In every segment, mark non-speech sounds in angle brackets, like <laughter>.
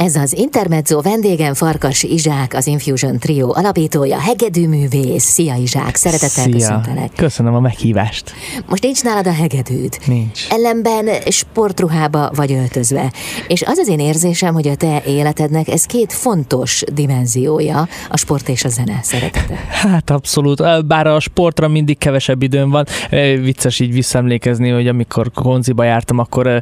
Ez az Intermezzo vendégen Farkas Izsák, az Infusion Trio alapítója, hegedű művész. Szia Izsák, szeretettel Szia. köszöntelek. Köszönöm a meghívást. Most nincs nálad a hegedűd. Nincs. Ellenben sportruhába vagy öltözve. És az az én érzésem, hogy a te életednek ez két fontos dimenziója, a sport és a zene szeretete. Hát abszolút, bár a sportra mindig kevesebb időm van. Vicces így visszaemlékezni, hogy amikor konziba jártam, akkor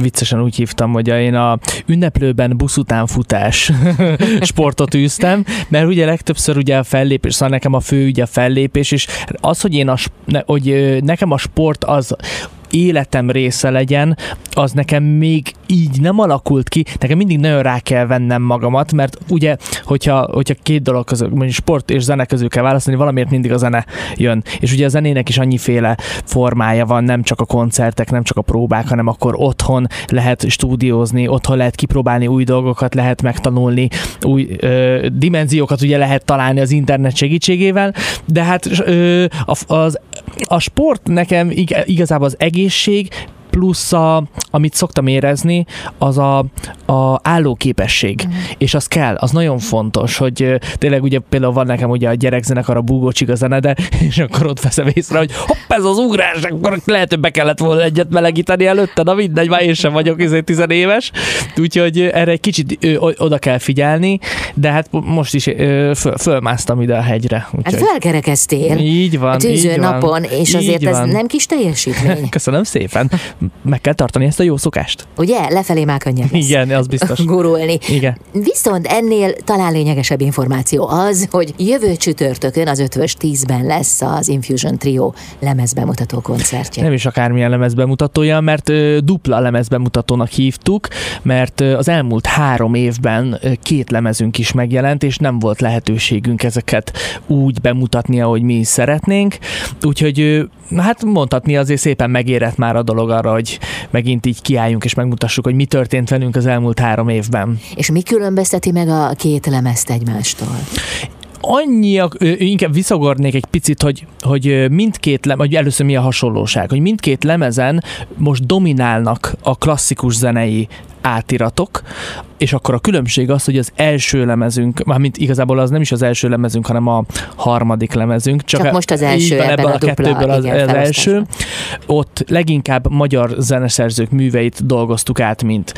viccesen úgy hívtam, hogy én a ünneplőben busz után futás <laughs> sportot űztem, mert ugye legtöbbször ugye a fellépés, szóval nekem a fő ugye a fellépés, és az, hogy én a, hogy nekem a sport az életem része legyen, az nekem még így nem alakult ki, nekem mindig nagyon rá kell vennem magamat, mert ugye, hogyha, hogyha két dolog között, mondjuk sport és zene közül kell választani, valamiért mindig a zene jön. És ugye a zenének is annyiféle formája van, nem csak a koncertek, nem csak a próbák, hanem akkor otthon lehet stúdiózni, otthon lehet kipróbálni új dolgokat, lehet megtanulni, új ö, dimenziókat ugye lehet találni az internet segítségével, de hát ö, az, a sport nekem ig- igazából az egészség, plusz a, amit szoktam érezni, az a, a állóképesség. Mm. És az kell, az nagyon fontos, hogy tényleg ugye például van nekem ugye a gyerekzenekar, a búgócsik a zene, de <laughs> és akkor ott veszem észre, hogy hopp, ez az ugrás, akkor lehet, hogy be kellett volna egyet melegíteni előtte, na mindegy, már én sem vagyok izé tizenéves, úgyhogy erre egy kicsit oda kell figyelni, de hát most is föl, fölmásztam ide a hegyre. Hát Úgyhogy felkerekeztél így van, a tűző így van. napon, és azért ez van. nem kis teljesítmény. <laughs> Köszönöm szépen. Meg kell tartani ezt a jó szokást. Ugye? Lefelé már könnyebb lesz. Igen, az biztos. <laughs> gurulni. Igen. Viszont ennél talán lényegesebb információ az, hogy jövő csütörtökön az ötvös 10-ben lesz az Infusion Trio lemezbemutató koncertje. Nem is akármilyen lemezbemutatója, mert ö, dupla lemezbemutatónak hívtuk, mert ö, az elmúlt három évben ö, két lemezünk is megjelent, és nem volt lehetőségünk ezeket úgy bemutatni, ahogy mi is szeretnénk. Úgyhogy hát mondhatni azért szépen megérett már a dolog arra, hogy megint így kiálljunk és megmutassuk, hogy mi történt velünk az elmúlt három évben. És mi különbözteti meg a két lemezt egymástól? Annyi, inkább visszagornék egy picit, hogy, hogy mindkét lemez, vagy először mi a hasonlóság, hogy mindkét lemezen most dominálnak a klasszikus zenei átiratok, és akkor a különbség az, hogy az első lemezünk, mármint igazából az nem is az első lemezünk, hanem a harmadik lemezünk. Csak most az első van, ebben a dupla, kettőből az, igen, az első. Ott leginkább magyar zeneszerzők műveit dolgoztuk át, mint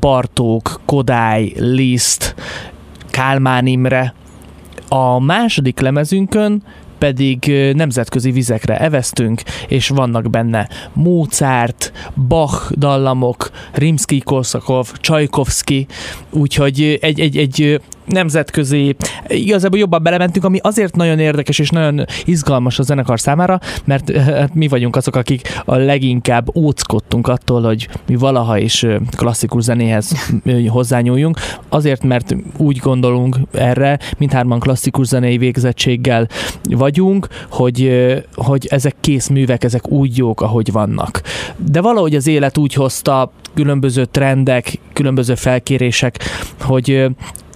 Bartók, Kodály, Liszt, Kálmán Imre, a második lemezünkön pedig nemzetközi vizekre eveztünk, és vannak benne Mozart, Bach dallamok, Rimsky-Korsakov, Csajkovszki, úgyhogy egy, egy, egy nemzetközi, igazából jobban belementünk, ami azért nagyon érdekes és nagyon izgalmas a zenekar számára, mert ö, hát mi vagyunk azok, akik a leginkább óckodtunk attól, hogy mi valaha is ö, klasszikus zenéhez ö, hozzányúljunk, azért, mert úgy gondolunk erre, mindhárman klasszikus zenei végzettséggel vagyunk, hogy, hogy ezek kész művek, ezek úgy jók, ahogy vannak. De valahogy az élet úgy hozta, különböző trendek, különböző felkérések, hogy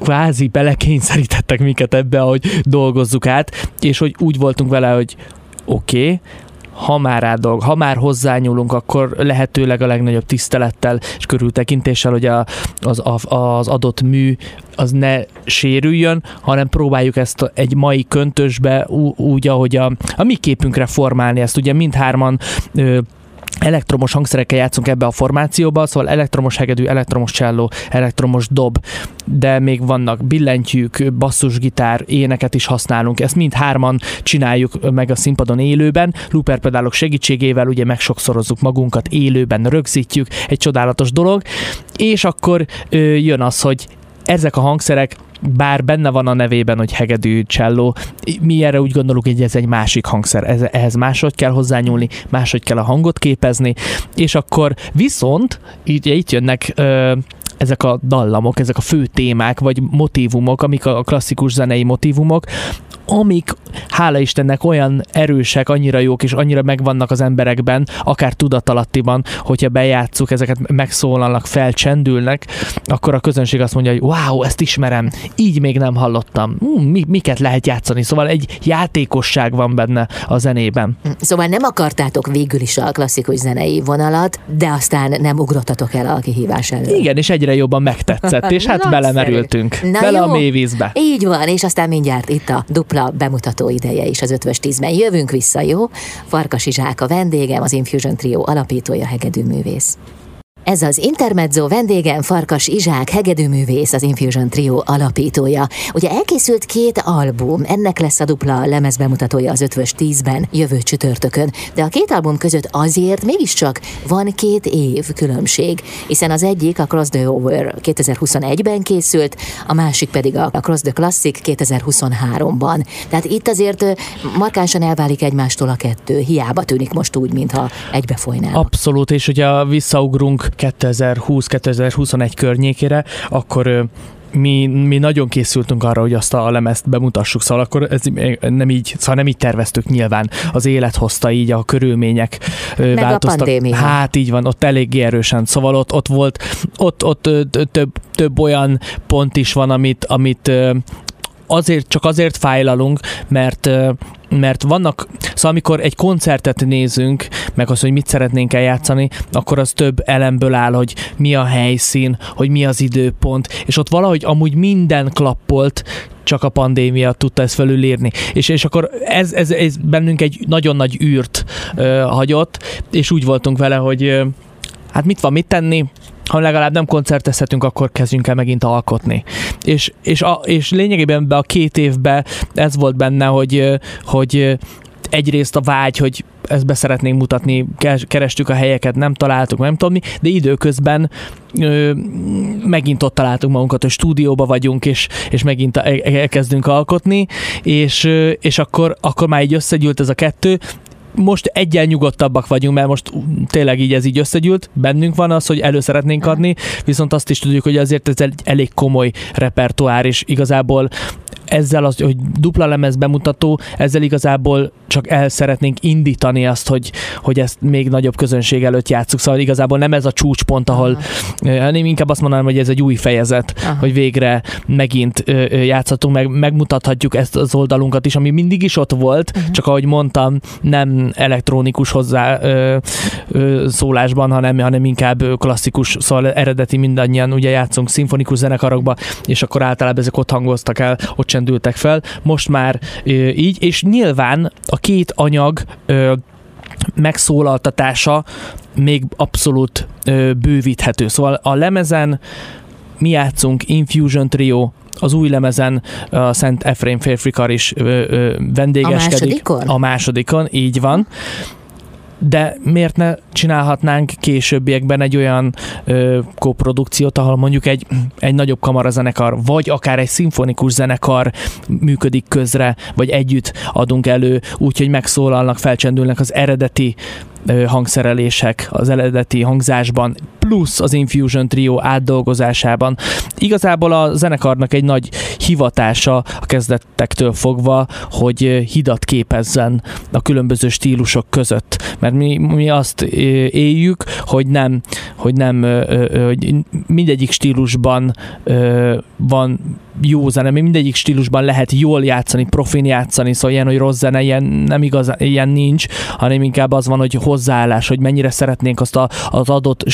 kvázi belekényszerítettek minket ebbe, hogy dolgozzuk át, és hogy úgy voltunk vele, hogy oké, okay, ha már rá dolg, ha már hozzányúlunk, akkor lehetőleg a legnagyobb tisztelettel és körültekintéssel, hogy a, az, a, az adott mű az ne sérüljön, hanem próbáljuk ezt egy mai köntösbe úgy, ahogy a, a mi képünkre formálni ezt. Ugye mindhárman ö, elektromos hangszerekkel játszunk ebbe a formációba, szóval elektromos hegedű, elektromos cselló, elektromos dob, de még vannak billentyűk, basszusgitár, éneket is használunk. Ezt mind hárman csináljuk meg a színpadon élőben, looperpedálok segítségével ugye megsokszorozzuk magunkat, élőben rögzítjük, egy csodálatos dolog, és akkor jön az, hogy ezek a hangszerek bár benne van a nevében, hogy hegedű, cselló, mi erre úgy gondoljuk, hogy ez egy másik hangszer, ez, ehhez máshogy kell hozzányúlni, máshogy kell a hangot képezni, és akkor viszont így, itt jönnek ö, ezek a dallamok, ezek a fő témák, vagy motívumok, amik a klasszikus zenei motívumok, amik hála Istennek olyan erősek, annyira jók és annyira megvannak az emberekben, akár tudatalattiban, hogyha bejátszuk, ezeket megszólalnak, felcsendülnek, akkor a közönség azt mondja, hogy wow, ezt ismerem, így még nem hallottam. Hú, mi, miket lehet játszani? Szóval egy játékosság van benne a zenében. Szóval nem akartátok végül is a klasszikus zenei vonalat, de aztán nem ugrottatok el a kihívás elől. Igen, és egyre jobban megtetszett, és hát <laughs> belemerültünk. Na bele jó. a mélyvízbe. Így van, és aztán mindjárt itt a dupla bemutató ideje is az ötvös tízben. Jövünk vissza, jó? Farkas Izsák a vendégem, az Infusion Trio alapítója, hegedűművész. Ez az Intermezzo vendégem Farkas Izsák, hegedűművész, az Infusion Trio alapítója. Ugye elkészült két album, ennek lesz a dupla lemezbemutatója az ötvös tízben jövő csütörtökön, de a két album között azért mégiscsak van két év különbség, hiszen az egyik a Cross the Over 2021-ben készült, a másik pedig a Cross the Classic 2023-ban. Tehát itt azért markánsan elválik egymástól a kettő, hiába tűnik most úgy, mintha egybe folynának. Abszolút, és hogyha visszaugrunk 2020-2021 környékére, akkor mi, mi nagyon készültünk arra, hogy azt a lemezt bemutassuk, szóval akkor ez nem így, szóval nem így terveztük nyilván. Az élet hozta így, a körülmények Meg a változtak. pandémia. Hát így van, ott eléggé erősen. Szóval ott, ott volt, ott, ott több, több olyan pont is van, amit, amit azért, csak azért fájlalunk, mert mert vannak, szóval amikor egy koncertet nézünk, meg az, hogy mit szeretnénk eljátszani, akkor az több elemből áll, hogy mi a helyszín, hogy mi az időpont, és ott valahogy amúgy minden klappolt, csak a pandémia tudta ezt felülírni. És, és akkor ez, ez, ez bennünk egy nagyon nagy űrt ö, hagyott, és úgy voltunk vele, hogy ö, hát mit van mit tenni, ha legalább nem koncertezhetünk, akkor kezdjünk el megint alkotni. És, és, a, és lényegében be a két évben ez volt benne, hogy, hogy egyrészt a vágy, hogy ezt be szeretnénk mutatni, ke- kerestük a helyeket, nem találtuk, nem tudom mi, de időközben ö, megint ott találtunk magunkat, hogy stúdióba vagyunk, és, és megint el- elkezdünk alkotni, és, és akkor, akkor már így összegyűlt ez a kettő, most egyen nyugodtabbak vagyunk, mert most tényleg így ez így összegyűlt, bennünk van az, hogy elő szeretnénk adni, viszont azt is tudjuk, hogy azért ez egy elég komoly repertoár, és igazából ezzel az, hogy dupla lemez bemutató, ezzel igazából csak el szeretnénk indítani azt, hogy, hogy ezt még nagyobb közönség előtt játsszuk. Szóval igazából nem ez a csúcspont, ahol, Aha. hanem inkább azt mondanám, hogy ez egy új fejezet, Aha. hogy végre megint játszhatunk, meg megmutathatjuk ezt az oldalunkat is, ami mindig is ott volt, Mhm. csak ahogy mondtam, nem elektronikus hozzá ö, ö, szólásban, hanem, hanem inkább klasszikus, szóval eredeti mindannyian ugye játszunk szimfonikus zenekarokba, és akkor általában ezek ott hangoztak el, ott csendültek fel. Most már ö, így, és nyilván a két anyag ö, megszólaltatása még abszolút ö, bővíthető. Szóval a lemezen mi játszunk Infusion Trio, az új lemezen a Szent Efrém férfikar is ö, ö, vendégeskedik. A másodikon? A másodikon, így van. De miért ne csinálhatnánk későbbiekben egy olyan ö, koprodukciót, ahol mondjuk egy, egy nagyobb kamarazenekar, vagy akár egy szimfonikus zenekar működik közre, vagy együtt adunk elő, úgyhogy megszólalnak, felcsendülnek az eredeti ö, hangszerelések az eredeti hangzásban, plusz az Infusion Trio átdolgozásában. Igazából a zenekarnak egy nagy hivatása a kezdetektől fogva, hogy ö, hidat képezzen a különböző stílusok között. Mert mi, mi azt ö, éljük, hogy nem, hogy nem ö, hogy mindegyik stílusban van jó zene, még mindegyik stílusban lehet jól játszani, profin játszani, szóval ilyen, hogy rossz zene, ilyen nem igaz, ilyen nincs, hanem inkább az van, hogy hozzáállás, hogy mennyire szeretnénk azt a, az adott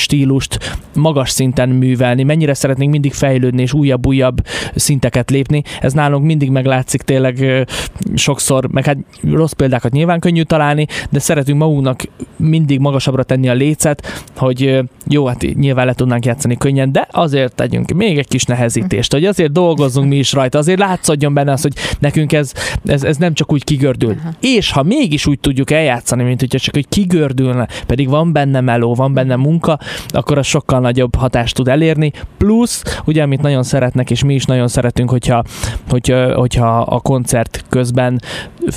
stílust magas szinten művelni, mennyire szeretnénk mindig fejlődni és újabb-újabb szinteket lépni. Ez nálunk mindig meglátszik tényleg sokszor, meg hát rossz példákat nyilván könnyű találni, de szeretünk magunknak mindig magasabbra tenni a lécet, hogy jó, hát nyilván le tudnánk játszani könnyen, de azért tegyünk még egy kis nehezítést, hogy azért dolgozzunk mi is rajta, azért látszódjon benne az, hogy nekünk ez, ez, ez nem csak úgy kigördül. Aha. És ha mégis úgy tudjuk eljátszani, mint hogyha csak hogy kigördülne, pedig van benne meló, van benne munka, akkor az sokkal nagyobb hatást tud elérni. Plusz, ugye, amit nagyon szeretnek, és mi is nagyon szeretünk, hogyha, hogyha, hogyha a koncert közben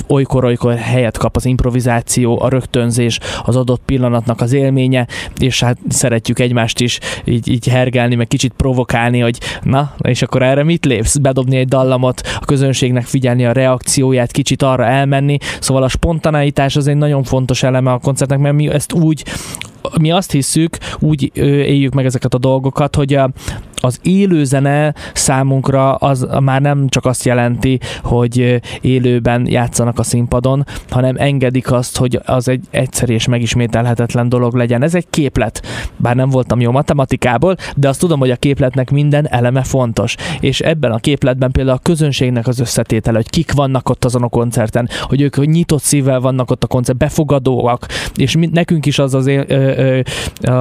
olykor-olykor helyet kap az improvizáció, a rögtönzés, az adott pillanatnak az élménye, és hát szeretjük egymást is így, így hergelni, meg kicsit provokálni, hogy na, és akkor erre mit lépsz? Bedobni egy dallamot, a közönségnek figyelni a reakcióját, kicsit arra elmenni, szóval a spontaneitás az egy nagyon fontos eleme a koncertnek, mert mi ezt úgy mi azt hiszük, úgy éljük meg ezeket a dolgokat, hogy az élő zene számunkra az már nem csak azt jelenti, hogy élőben játszanak a színpadon, hanem engedik azt, hogy az egy egyszerű és megismételhetetlen dolog legyen. Ez egy képlet, bár nem voltam jó matematikából, de azt tudom, hogy a képletnek minden eleme fontos. És ebben a képletben például a közönségnek az összetétele, hogy kik vannak ott azon a koncerten, hogy ők nyitott szívvel vannak ott a koncert, befogadóak, és mi, nekünk is az, az, ö,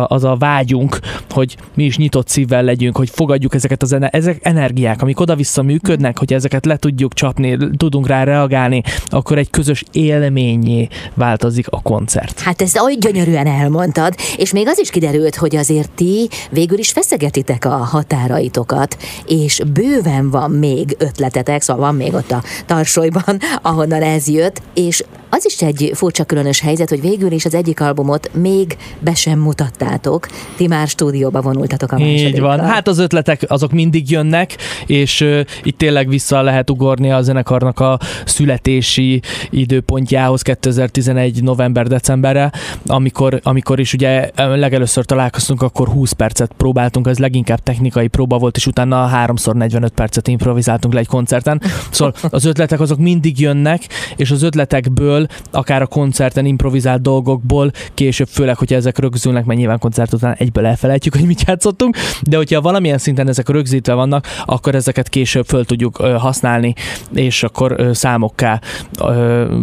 az a vágyunk, hogy mi is nyitott szívvel legyünk, hogy hogy fogadjuk ezeket az ezek energiák, amik oda-vissza működnek, hogy ezeket le tudjuk csapni, tudunk rá reagálni, akkor egy közös élményé változik a koncert. Hát ezt oly gyönyörűen elmondtad, és még az is kiderült, hogy azért ti végül is feszegetitek a határaitokat, és bőven van még ötletetek, szóval van még ott a tarsolyban, ahonnan ez jött, és az is egy furcsa különös helyzet, hogy végül is az egyik albumot még be sem mutattátok, ti már stúdióba vonultatok a másodikra. Így van, hát az ötletek azok mindig jönnek, és uh, itt tényleg vissza lehet ugorni a zenekarnak a születési időpontjához 2011. november-decemberre, amikor, amikor is ugye legelőször találkoztunk, akkor 20 percet próbáltunk, ez leginkább technikai próba volt, és utána 3x 45 percet improvizáltunk le egy koncerten. Szóval az ötletek azok mindig jönnek, és az ötletekből, akár a koncerten improvizált dolgokból, később főleg, hogyha ezek rögzülnek, mert nyilván koncert után egyből elfelejtjük, hogy mit játszottunk, de hogyha valamilyen szinten ezek rögzítve vannak, akkor ezeket később föl tudjuk használni, és akkor számokká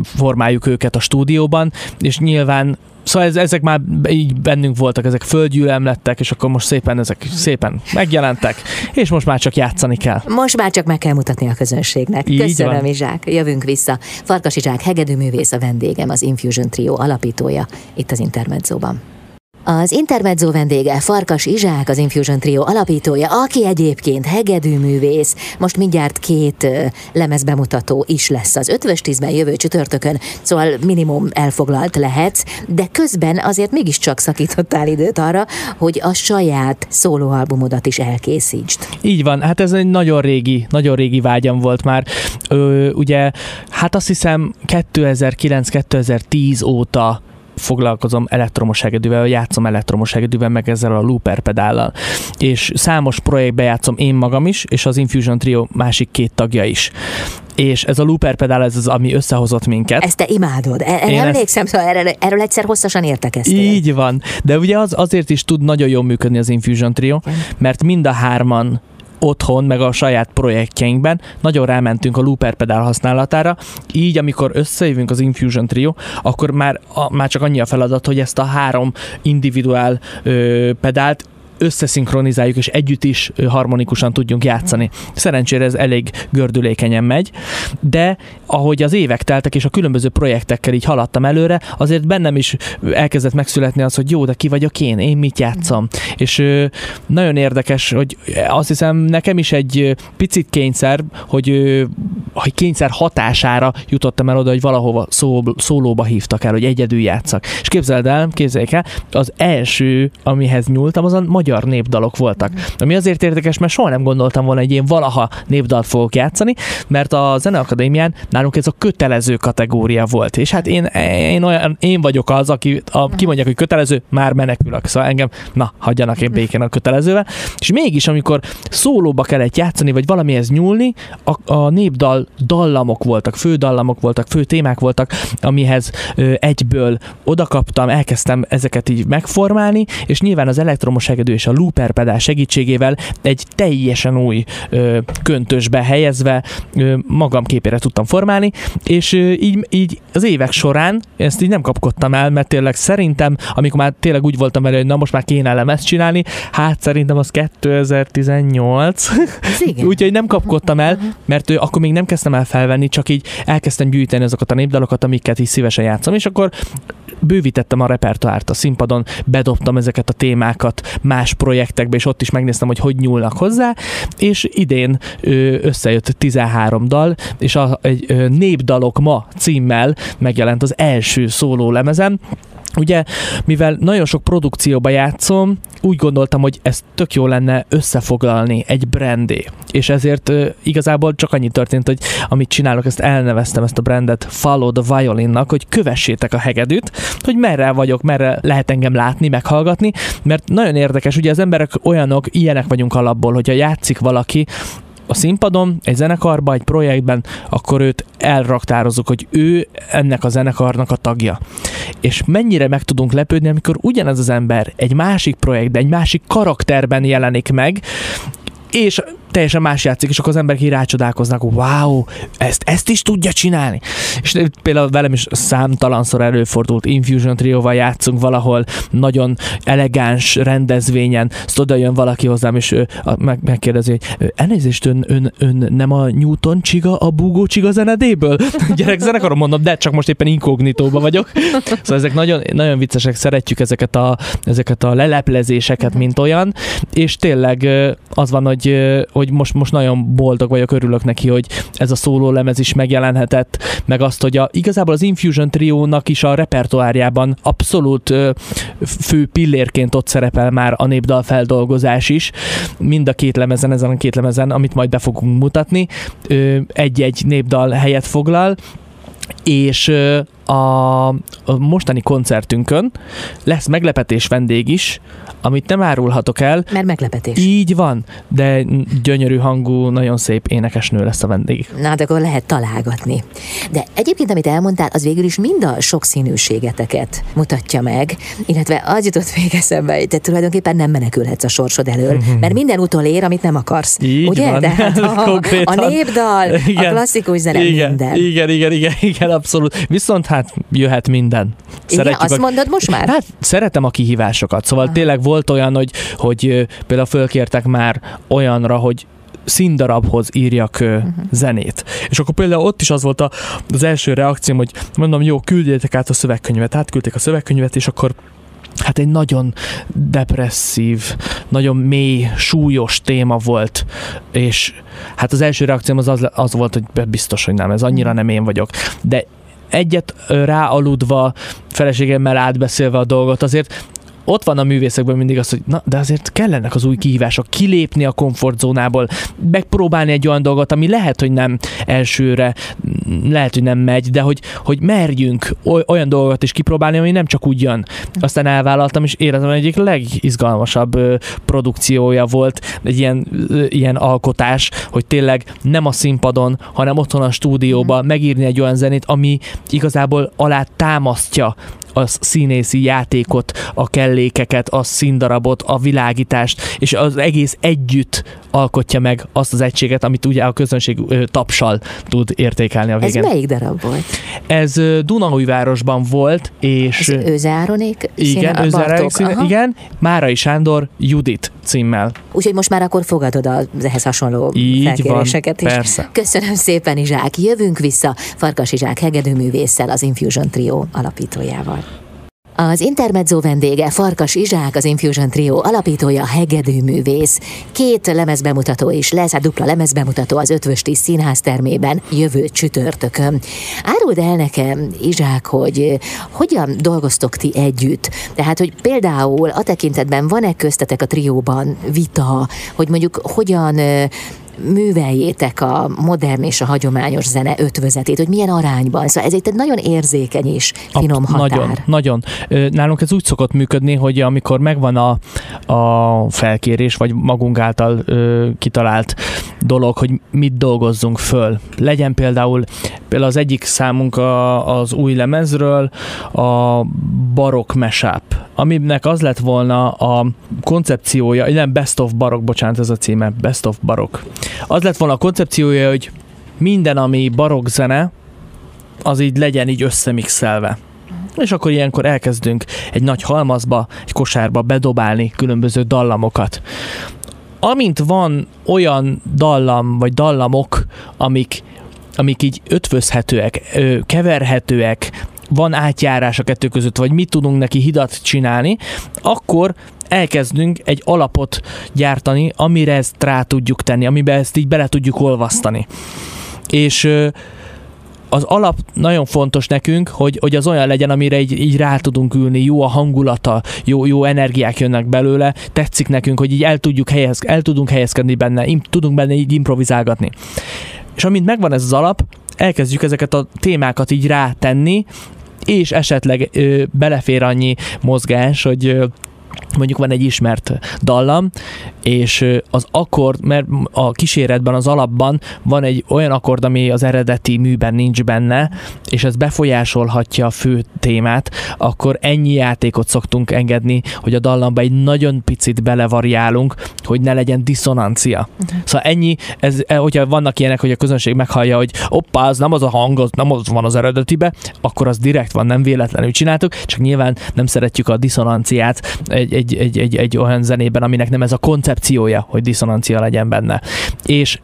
formáljuk őket a stúdióban, és nyilván Szóval ez, ezek már így bennünk voltak, ezek földgyűlem lettek, és akkor most szépen ezek szépen megjelentek, és most már csak játszani kell. Most már csak meg kell mutatni a közönségnek. Így Köszönöm, van. Izsák. Jövünk vissza. Farkas Izsák hegedűművész a vendégem, az Infusion Trio alapítója, itt az Intermedzóban. Az Intermezzo vendége Farkas Izsák, az Infusion Trio alapítója, aki egyébként hegedűművész. Most mindjárt két lemezbemutató is lesz az ötvös tízben jövő csütörtökön, szóval minimum elfoglalt lehetsz, de közben azért mégiscsak szakítottál időt arra, hogy a saját szólóalbumodat is elkészítsd. Így van, hát ez egy nagyon régi, nagyon régi vágyam volt már. Ö, ugye, hát azt hiszem 2009-2010 óta foglalkozom elektromos hegedűvel, játszom elektromos hegedűvel, meg ezzel a looper pedállal. És számos projektbe játszom én magam is, és az Infusion Trio másik két tagja is és ez a looper pedál, ez az, ami összehozott minket. Ezt te imádod. E- erre emlékszem, ezt... szóval erről, erről egyszer hosszasan értekeztél. Így van. De ugye az, azért is tud nagyon jól működni az Infusion Trio, mert mind a hárman otthon, meg a saját projektjeinkben. Nagyon rámentünk a looper pedál használatára, így amikor összejövünk az Infusion Trio, akkor már, a, már csak annyi a feladat, hogy ezt a három individuál ö, pedált összeszinkronizáljuk, és együtt is harmonikusan tudjunk játszani. Szerencsére ez elég gördülékenyen megy, de ahogy az évek teltek, és a különböző projektekkel így haladtam előre, azért bennem is elkezdett megszületni az, hogy jó, de ki vagyok én, én mit játszom. És nagyon érdekes, hogy azt hiszem nekem is egy picit kényszer, hogy, hogy kényszer hatására jutottam el oda, hogy valahova szó, szólóba hívtak el, hogy egyedül játszak. És képzeld el, képzeljék el, az első, amihez nyúltam, az a magyar népdalok voltak. Ami azért érdekes, mert soha nem gondoltam volna, hogy én valaha népdalt fogok játszani, mert a Zeneakadémián nálunk ez a kötelező kategória volt. És hát én, én, olyan, én vagyok az, aki a, kimondják, hogy kötelező, már menekülök. Szóval engem, na, hagyjanak én békén a kötelezővel. És mégis, amikor szólóba kellett játszani, vagy valamihez nyúlni, a, a népdal dallamok voltak, fő dallamok voltak, fő témák voltak, amihez ö, egyből odakaptam, elkezdtem ezeket így megformálni, és nyilván az elektromos hegedű és a looper pedál segítségével egy teljesen új ö, köntösbe helyezve ö, magam képére tudtam formálni, és ö, így, így az évek során ezt így nem kapkodtam el, mert tényleg szerintem, amikor már tényleg úgy voltam vele, hogy na most már kéne lemezt csinálni, hát szerintem az 2018. <laughs> Úgyhogy nem kapkodtam el, mert ő, akkor még nem kezdtem el felvenni, csak így elkezdtem gyűjteni azokat a népdalokat, amiket is szívesen játszom, és akkor bővítettem a repertoárt a színpadon, bedobtam ezeket a témákat más projektekbe, és ott is megnéztem, hogy hogy nyúlnak hozzá, és idén összejött 13 dal, és a, egy Népdalok ma címmel megjelent az első szóló lemezem, Ugye, mivel nagyon sok produkcióba játszom, úgy gondoltam, hogy ez tök jó lenne összefoglalni egy brandé. És ezért uh, igazából csak annyi történt, hogy amit csinálok, ezt elneveztem ezt a brandet Follow the Violinnak, hogy kövessétek a hegedűt, hogy merre vagyok, merre lehet engem látni, meghallgatni, mert nagyon érdekes, ugye az emberek olyanok, ilyenek vagyunk alapból, hogyha játszik valaki, a színpadon, egy zenekarban, egy projektben, akkor őt elraktározunk, hogy ő ennek a zenekarnak a tagja. És mennyire meg tudunk lepődni, amikor ugyanez az ember egy másik projektben, egy másik karakterben jelenik meg, és teljesen más játszik, és akkor az emberek így rácsodálkoznak, wow, ezt, ezt is tudja csinálni. És például velem is számtalanszor előfordult, Infusion Trio-val játszunk valahol, nagyon elegáns rendezvényen, azt oda jön valaki hozzám, és ő meg, megkérdezi, hogy elnézést, ön, ön, ön nem a Newton csiga, a Bugó csiga zenedéből? <laughs> Gyerek zenekarom mondom, de csak most éppen inkognitóba vagyok. Szóval ezek nagyon, nagyon viccesek, szeretjük ezeket a, ezeket a leleplezéseket, mint olyan, és tényleg az van, hogy, hogy hogy most, most nagyon boldog vagyok, örülök neki, hogy ez a szóló lemez is megjelenhetett, meg azt, hogy a, igazából az Infusion triónak is a repertoárjában abszolút ö, fő pillérként ott szerepel már a népdal feldolgozás is, mind a két lemezen, ezen a két lemezen, amit majd be fogunk mutatni, ö, egy-egy népdal helyet foglal, és a, mostani koncertünkön lesz meglepetés vendég is, amit nem árulhatok el. Mert meglepetés. Így van, de gyönyörű hangú, nagyon szép énekesnő lesz a vendég. Na, de akkor lehet találgatni. De egyébként, amit elmondtál, az végül is mind a sokszínűségeteket mutatja meg, illetve az jutott még eszembe, hogy te tulajdonképpen nem menekülhetsz a sorsod elől, mm-hmm. mert minden utol ér, amit nem akarsz. Így ugye? Van. De hát <laughs> a, a népdal, igen. a klasszikus zene, igen. minden. Igen, igen, igen, igen, abszolút. Viszont hát jöhet minden. Igen, azt a... mondod most már? Hát szeretem a kihívásokat, szóval Aha. tényleg volt olyan, hogy, hogy például fölkértek már olyanra, hogy színdarabhoz írjak uh-huh. zenét. És akkor például ott is az volt a, az első reakcióm, hogy mondom, jó, küldjétek át a szövegkönyvet. Átküldték a szövegkönyvet, és akkor hát egy nagyon depresszív, nagyon mély, súlyos téma volt, és hát az első reakcióm az, az, az volt, hogy biztos, hogy nem, ez annyira mhm. nem én vagyok. De egyet ráaludva, feleségemmel átbeszélve a dolgot, azért ott van a művészekben mindig az, hogy na, de azért kellenek az új kihívások, kilépni a komfortzónából, megpróbálni egy olyan dolgot, ami lehet, hogy nem elsőre, lehet, hogy nem megy, de hogy, hogy merjünk olyan dolgokat is kipróbálni, ami nem csak úgy jön. Aztán elvállaltam, és hogy egyik legizgalmasabb produkciója volt egy ilyen, ilyen alkotás, hogy tényleg nem a színpadon, hanem otthon a stúdióban mm. megírni egy olyan zenét, ami igazából alá támasztja a színészi játékot, a kellékeket, a színdarabot, a világítást, és az egész együtt alkotja meg azt az egységet, amit ugye a közönség tapsal tud értékelni a végén. Ez melyik darab volt? Ez Dunaújvárosban volt, és... Ez Őze Áronék Igen, Őze Áronék színe, igen. Márai Sándor Judit címmel. Úgyhogy most már akkor fogadod az ehhez hasonló Így felkéréseket van, is. Persze. Köszönöm szépen, Izsák. Jövünk vissza Farkas Izsák hegedűművésszel, az Infusion Trio alapítójával. Az Intermezzo vendége Farkas Izsák, az Infusion Trio alapítója, hegedűművész. Két lemezbemutató is lesz, a dupla lemezbemutató az Ötvösti Színház termében jövő csütörtökön. Áruld el nekem, Izsák, hogy hogyan dolgoztok ti együtt? Tehát, hogy például a tekintetben van-e köztetek a trióban vita, hogy mondjuk hogyan műveljétek a modern és a hagyományos zene ötvözetét, hogy milyen arányban. Szóval ez egy nagyon érzékeny és finom a, határ. Nagyon, nagyon. Nálunk ez úgy szokott működni, hogy amikor megvan a, a felkérés, vagy magunk által ö, kitalált dolog, hogy mit dolgozzunk föl. Legyen például, például az egyik számunk a, az új lemezről a barok mesáp, aminek az lett volna a koncepciója, nem Best of Barok, bocsánat, ez a címe, Best of Barok. Az lett volna a koncepciója, hogy minden, ami barok zene, az így legyen így összemixelve. És akkor ilyenkor elkezdünk egy nagy halmazba, egy kosárba bedobálni különböző dallamokat. Amint van olyan dallam, vagy dallamok, amik amik így ötvözhetőek, keverhetőek, van átjárás a kettő között, vagy mit tudunk neki hidat csinálni, akkor elkezdünk egy alapot gyártani, amire ezt rá tudjuk tenni, amiben ezt így bele tudjuk olvasztani. És az alap nagyon fontos nekünk, hogy, hogy az olyan legyen, amire így, így rá tudunk ülni, jó a hangulata, jó, jó energiák jönnek belőle, tetszik nekünk, hogy így el, tudjuk helyez, el tudunk helyezkedni benne, im, tudunk benne így improvizálgatni. És amint megvan ez az alap, elkezdjük ezeket a témákat így rátenni, és esetleg ö, belefér annyi mozgás, hogy ö, mondjuk van egy ismert dallam, és az akkord, mert a kíséretben, az alapban van egy olyan akkord, ami az eredeti műben nincs benne, és ez befolyásolhatja a fő témát, akkor ennyi játékot szoktunk engedni, hogy a dallamba egy nagyon picit belevariálunk, hogy ne legyen diszonancia. Uh-huh. Szóval ennyi, ez, e, hogyha vannak ilyenek, hogy a közönség meghallja, hogy oppá, az nem az a hang, az nem az van az eredetibe, akkor az direkt van, nem véletlenül csináltuk, csak nyilván nem szeretjük a diszonanciát egy, egy, egy, egy, egy olyan zenében, aminek nem ez a koncepciója, hogy diszonancia legyen benne. És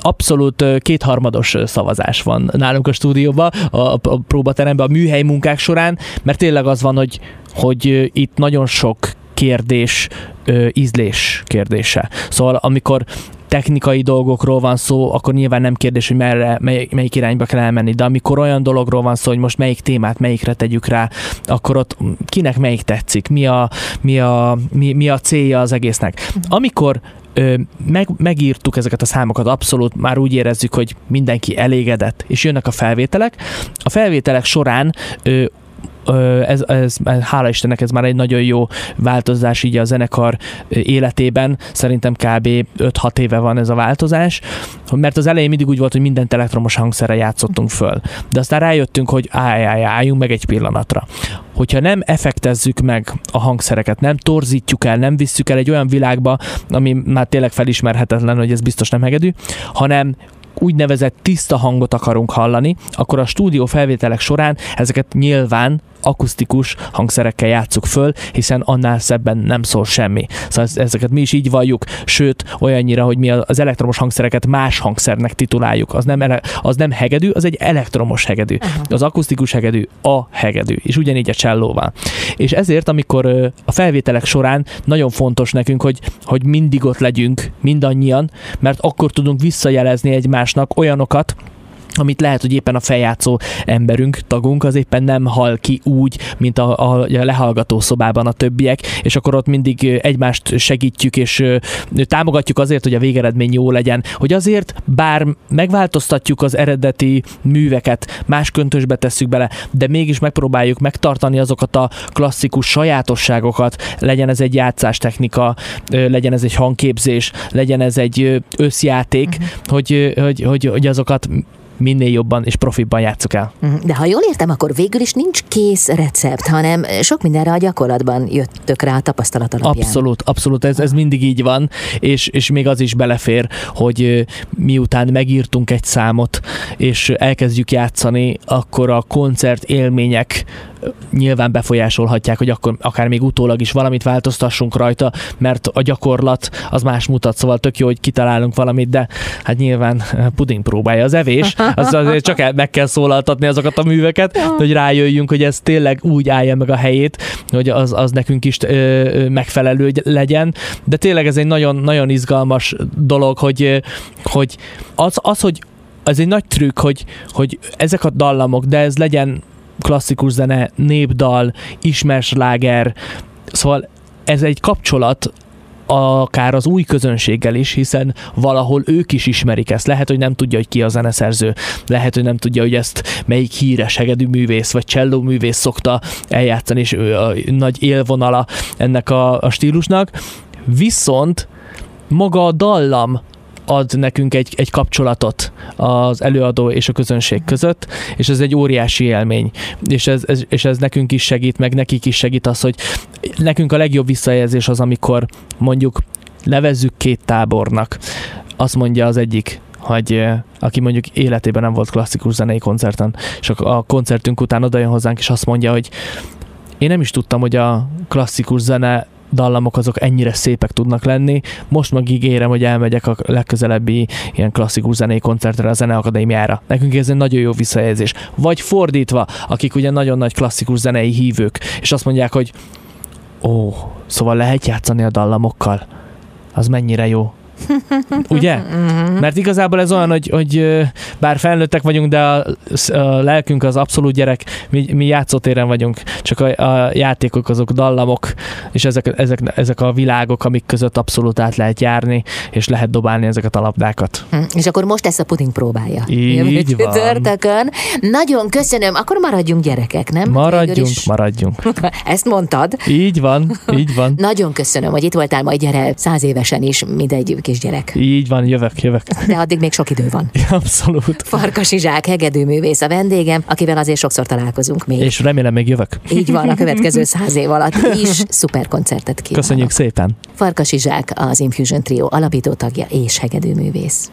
abszolút kétharmados szavazás van nálunk a stúdióban, a, a próbateremben, a műhely munkák során, mert tényleg az van, hogy, hogy itt nagyon sok kérdés ízlés kérdése. Szóval amikor technikai dolgokról van szó, akkor nyilván nem kérdés, hogy merre, mely, melyik irányba kell elmenni, de amikor olyan dologról van szó, hogy most melyik témát melyikre tegyük rá, akkor ott kinek melyik tetszik, mi a, mi a, mi, mi a célja az egésznek. Amikor meg, megírtuk ezeket a számokat, abszolút már úgy érezzük, hogy mindenki elégedett, és jönnek a felvételek. A felvételek során ö, ez, ez, hála Istennek ez már egy nagyon jó változás így a zenekar életében. Szerintem kb. 5-6 éve van ez a változás, mert az elején mindig úgy volt, hogy mindent elektromos hangszerre játszottunk föl. De aztán rájöttünk, hogy állj, állj, álljunk meg egy pillanatra. Hogyha nem effektezzük meg a hangszereket, nem torzítjuk el, nem visszük el egy olyan világba, ami már tényleg felismerhetetlen, hogy ez biztos nem hegedű, hanem úgynevezett tiszta hangot akarunk hallani, akkor a stúdió felvételek során ezeket nyilván akusztikus hangszerekkel játsszuk föl, hiszen annál szebben nem szól semmi. Szóval ezeket mi is így valljuk, sőt, olyannyira, hogy mi az elektromos hangszereket más hangszernek tituláljuk. Az nem, ele- az nem hegedű, az egy elektromos hegedű. Az akusztikus hegedű a hegedű, és ugyanígy a csellóval. És ezért, amikor a felvételek során nagyon fontos nekünk, hogy, hogy mindig ott legyünk, mindannyian, mert akkor tudunk visszajelezni egymásnak olyanokat, amit lehet, hogy éppen a feljátszó emberünk, tagunk, az éppen nem hal ki úgy, mint a, a, a lehallgató szobában a többiek, és akkor ott mindig egymást segítjük, és támogatjuk azért, hogy a végeredmény jó legyen, hogy azért, bár megváltoztatjuk az eredeti műveket, más köntösbe tesszük bele, de mégis megpróbáljuk megtartani azokat a klasszikus sajátosságokat, legyen ez egy játszástechnika, legyen ez egy hangképzés, legyen ez egy összjáték, uh-huh. hogy, hogy, hogy, hogy azokat minél jobban és profibban játsszuk el. Mhm. De ha jól értem, akkor végül is nincs kész recept, hanem sok mindenre a gyakorlatban jöttök rá a tapasztalat alapján. Abszolút, abszolút, ez, ez mindig így van, és, és még az is belefér, hogy miután megírtunk egy számot, és elkezdjük játszani, akkor a koncert élmények nyilván befolyásolhatják, hogy akkor akár még utólag is valamit változtassunk rajta, mert a gyakorlat az más mutat, szóval tök jó, hogy kitalálunk valamit, de hát nyilván puding próbálja az evés, az azért csak el, meg kell szólaltatni azokat a műveket, hogy rájöjjünk, hogy ez tényleg úgy állja meg a helyét, hogy az, az nekünk is ö, megfelelő legyen, de tényleg ez egy nagyon, nagyon izgalmas dolog, hogy, hogy az, az, hogy ez egy nagy trükk, hogy, hogy ezek a dallamok, de ez legyen klasszikus zene, népdal, ismers láger, szóval ez egy kapcsolat akár az új közönséggel is, hiszen valahol ők is ismerik ezt. Lehet, hogy nem tudja, hogy ki a zeneszerző, lehet, hogy nem tudja, hogy ezt melyik híres hegedű művész vagy cselló művész szokta eljátszani, és ő a nagy élvonala ennek a, a stílusnak. Viszont maga a dallam ad nekünk egy, egy kapcsolatot az előadó és a közönség között, és ez egy óriási élmény. És ez, ez, és ez nekünk is segít, meg nekik is segít az, hogy nekünk a legjobb visszajelzés az, amikor mondjuk levezzük két tábornak. Azt mondja az egyik, hogy aki mondjuk életében nem volt klasszikus zenei koncerten, és a koncertünk után odajön hozzánk, és azt mondja, hogy én nem is tudtam, hogy a klasszikus zene dallamok azok ennyire szépek tudnak lenni. Most meg ígérem, hogy elmegyek a legközelebbi ilyen klasszikus zenei koncertre a Zeneakadémiára. Nekünk ez egy nagyon jó visszajelzés. Vagy fordítva, akik ugye nagyon nagy klasszikus zenei hívők, és azt mondják, hogy ó, szóval lehet játszani a dallamokkal. Az mennyire jó. <laughs> Ugye? Mert igazából ez olyan, hogy, hogy bár felnőttek vagyunk, de a, a lelkünk az abszolút gyerek, mi, mi játszótéren vagyunk, csak a, a játékok azok dallamok, és ezek, ezek, ezek a világok, amik között abszolút át lehet járni, és lehet dobálni ezeket a labdákat. Hm, És akkor most ezt a puding próbálja. Így van. Csütörtökön. Nagyon köszönöm. Akkor maradjunk gyerekek, nem? Maradjunk, maradjunk. <laughs> Ezt mondtad. Így van, így van. <laughs> Nagyon köszönöm, hogy itt voltál, majd gyere száz évesen is, mint egy kisgyerek. Így van, jövök, jövök. De addig még sok idő van. <laughs> Abszolút. Farkas Zsák, hegedűművész a vendégem, akivel azért sokszor találkozunk még. És remélem még jövök. Így van, a <laughs> következő száz év alatt is szuper koncertet kívánok. Köszönjük szépen. Farkas Zsák az Infusion Trio alapító tagja és hegedűművész.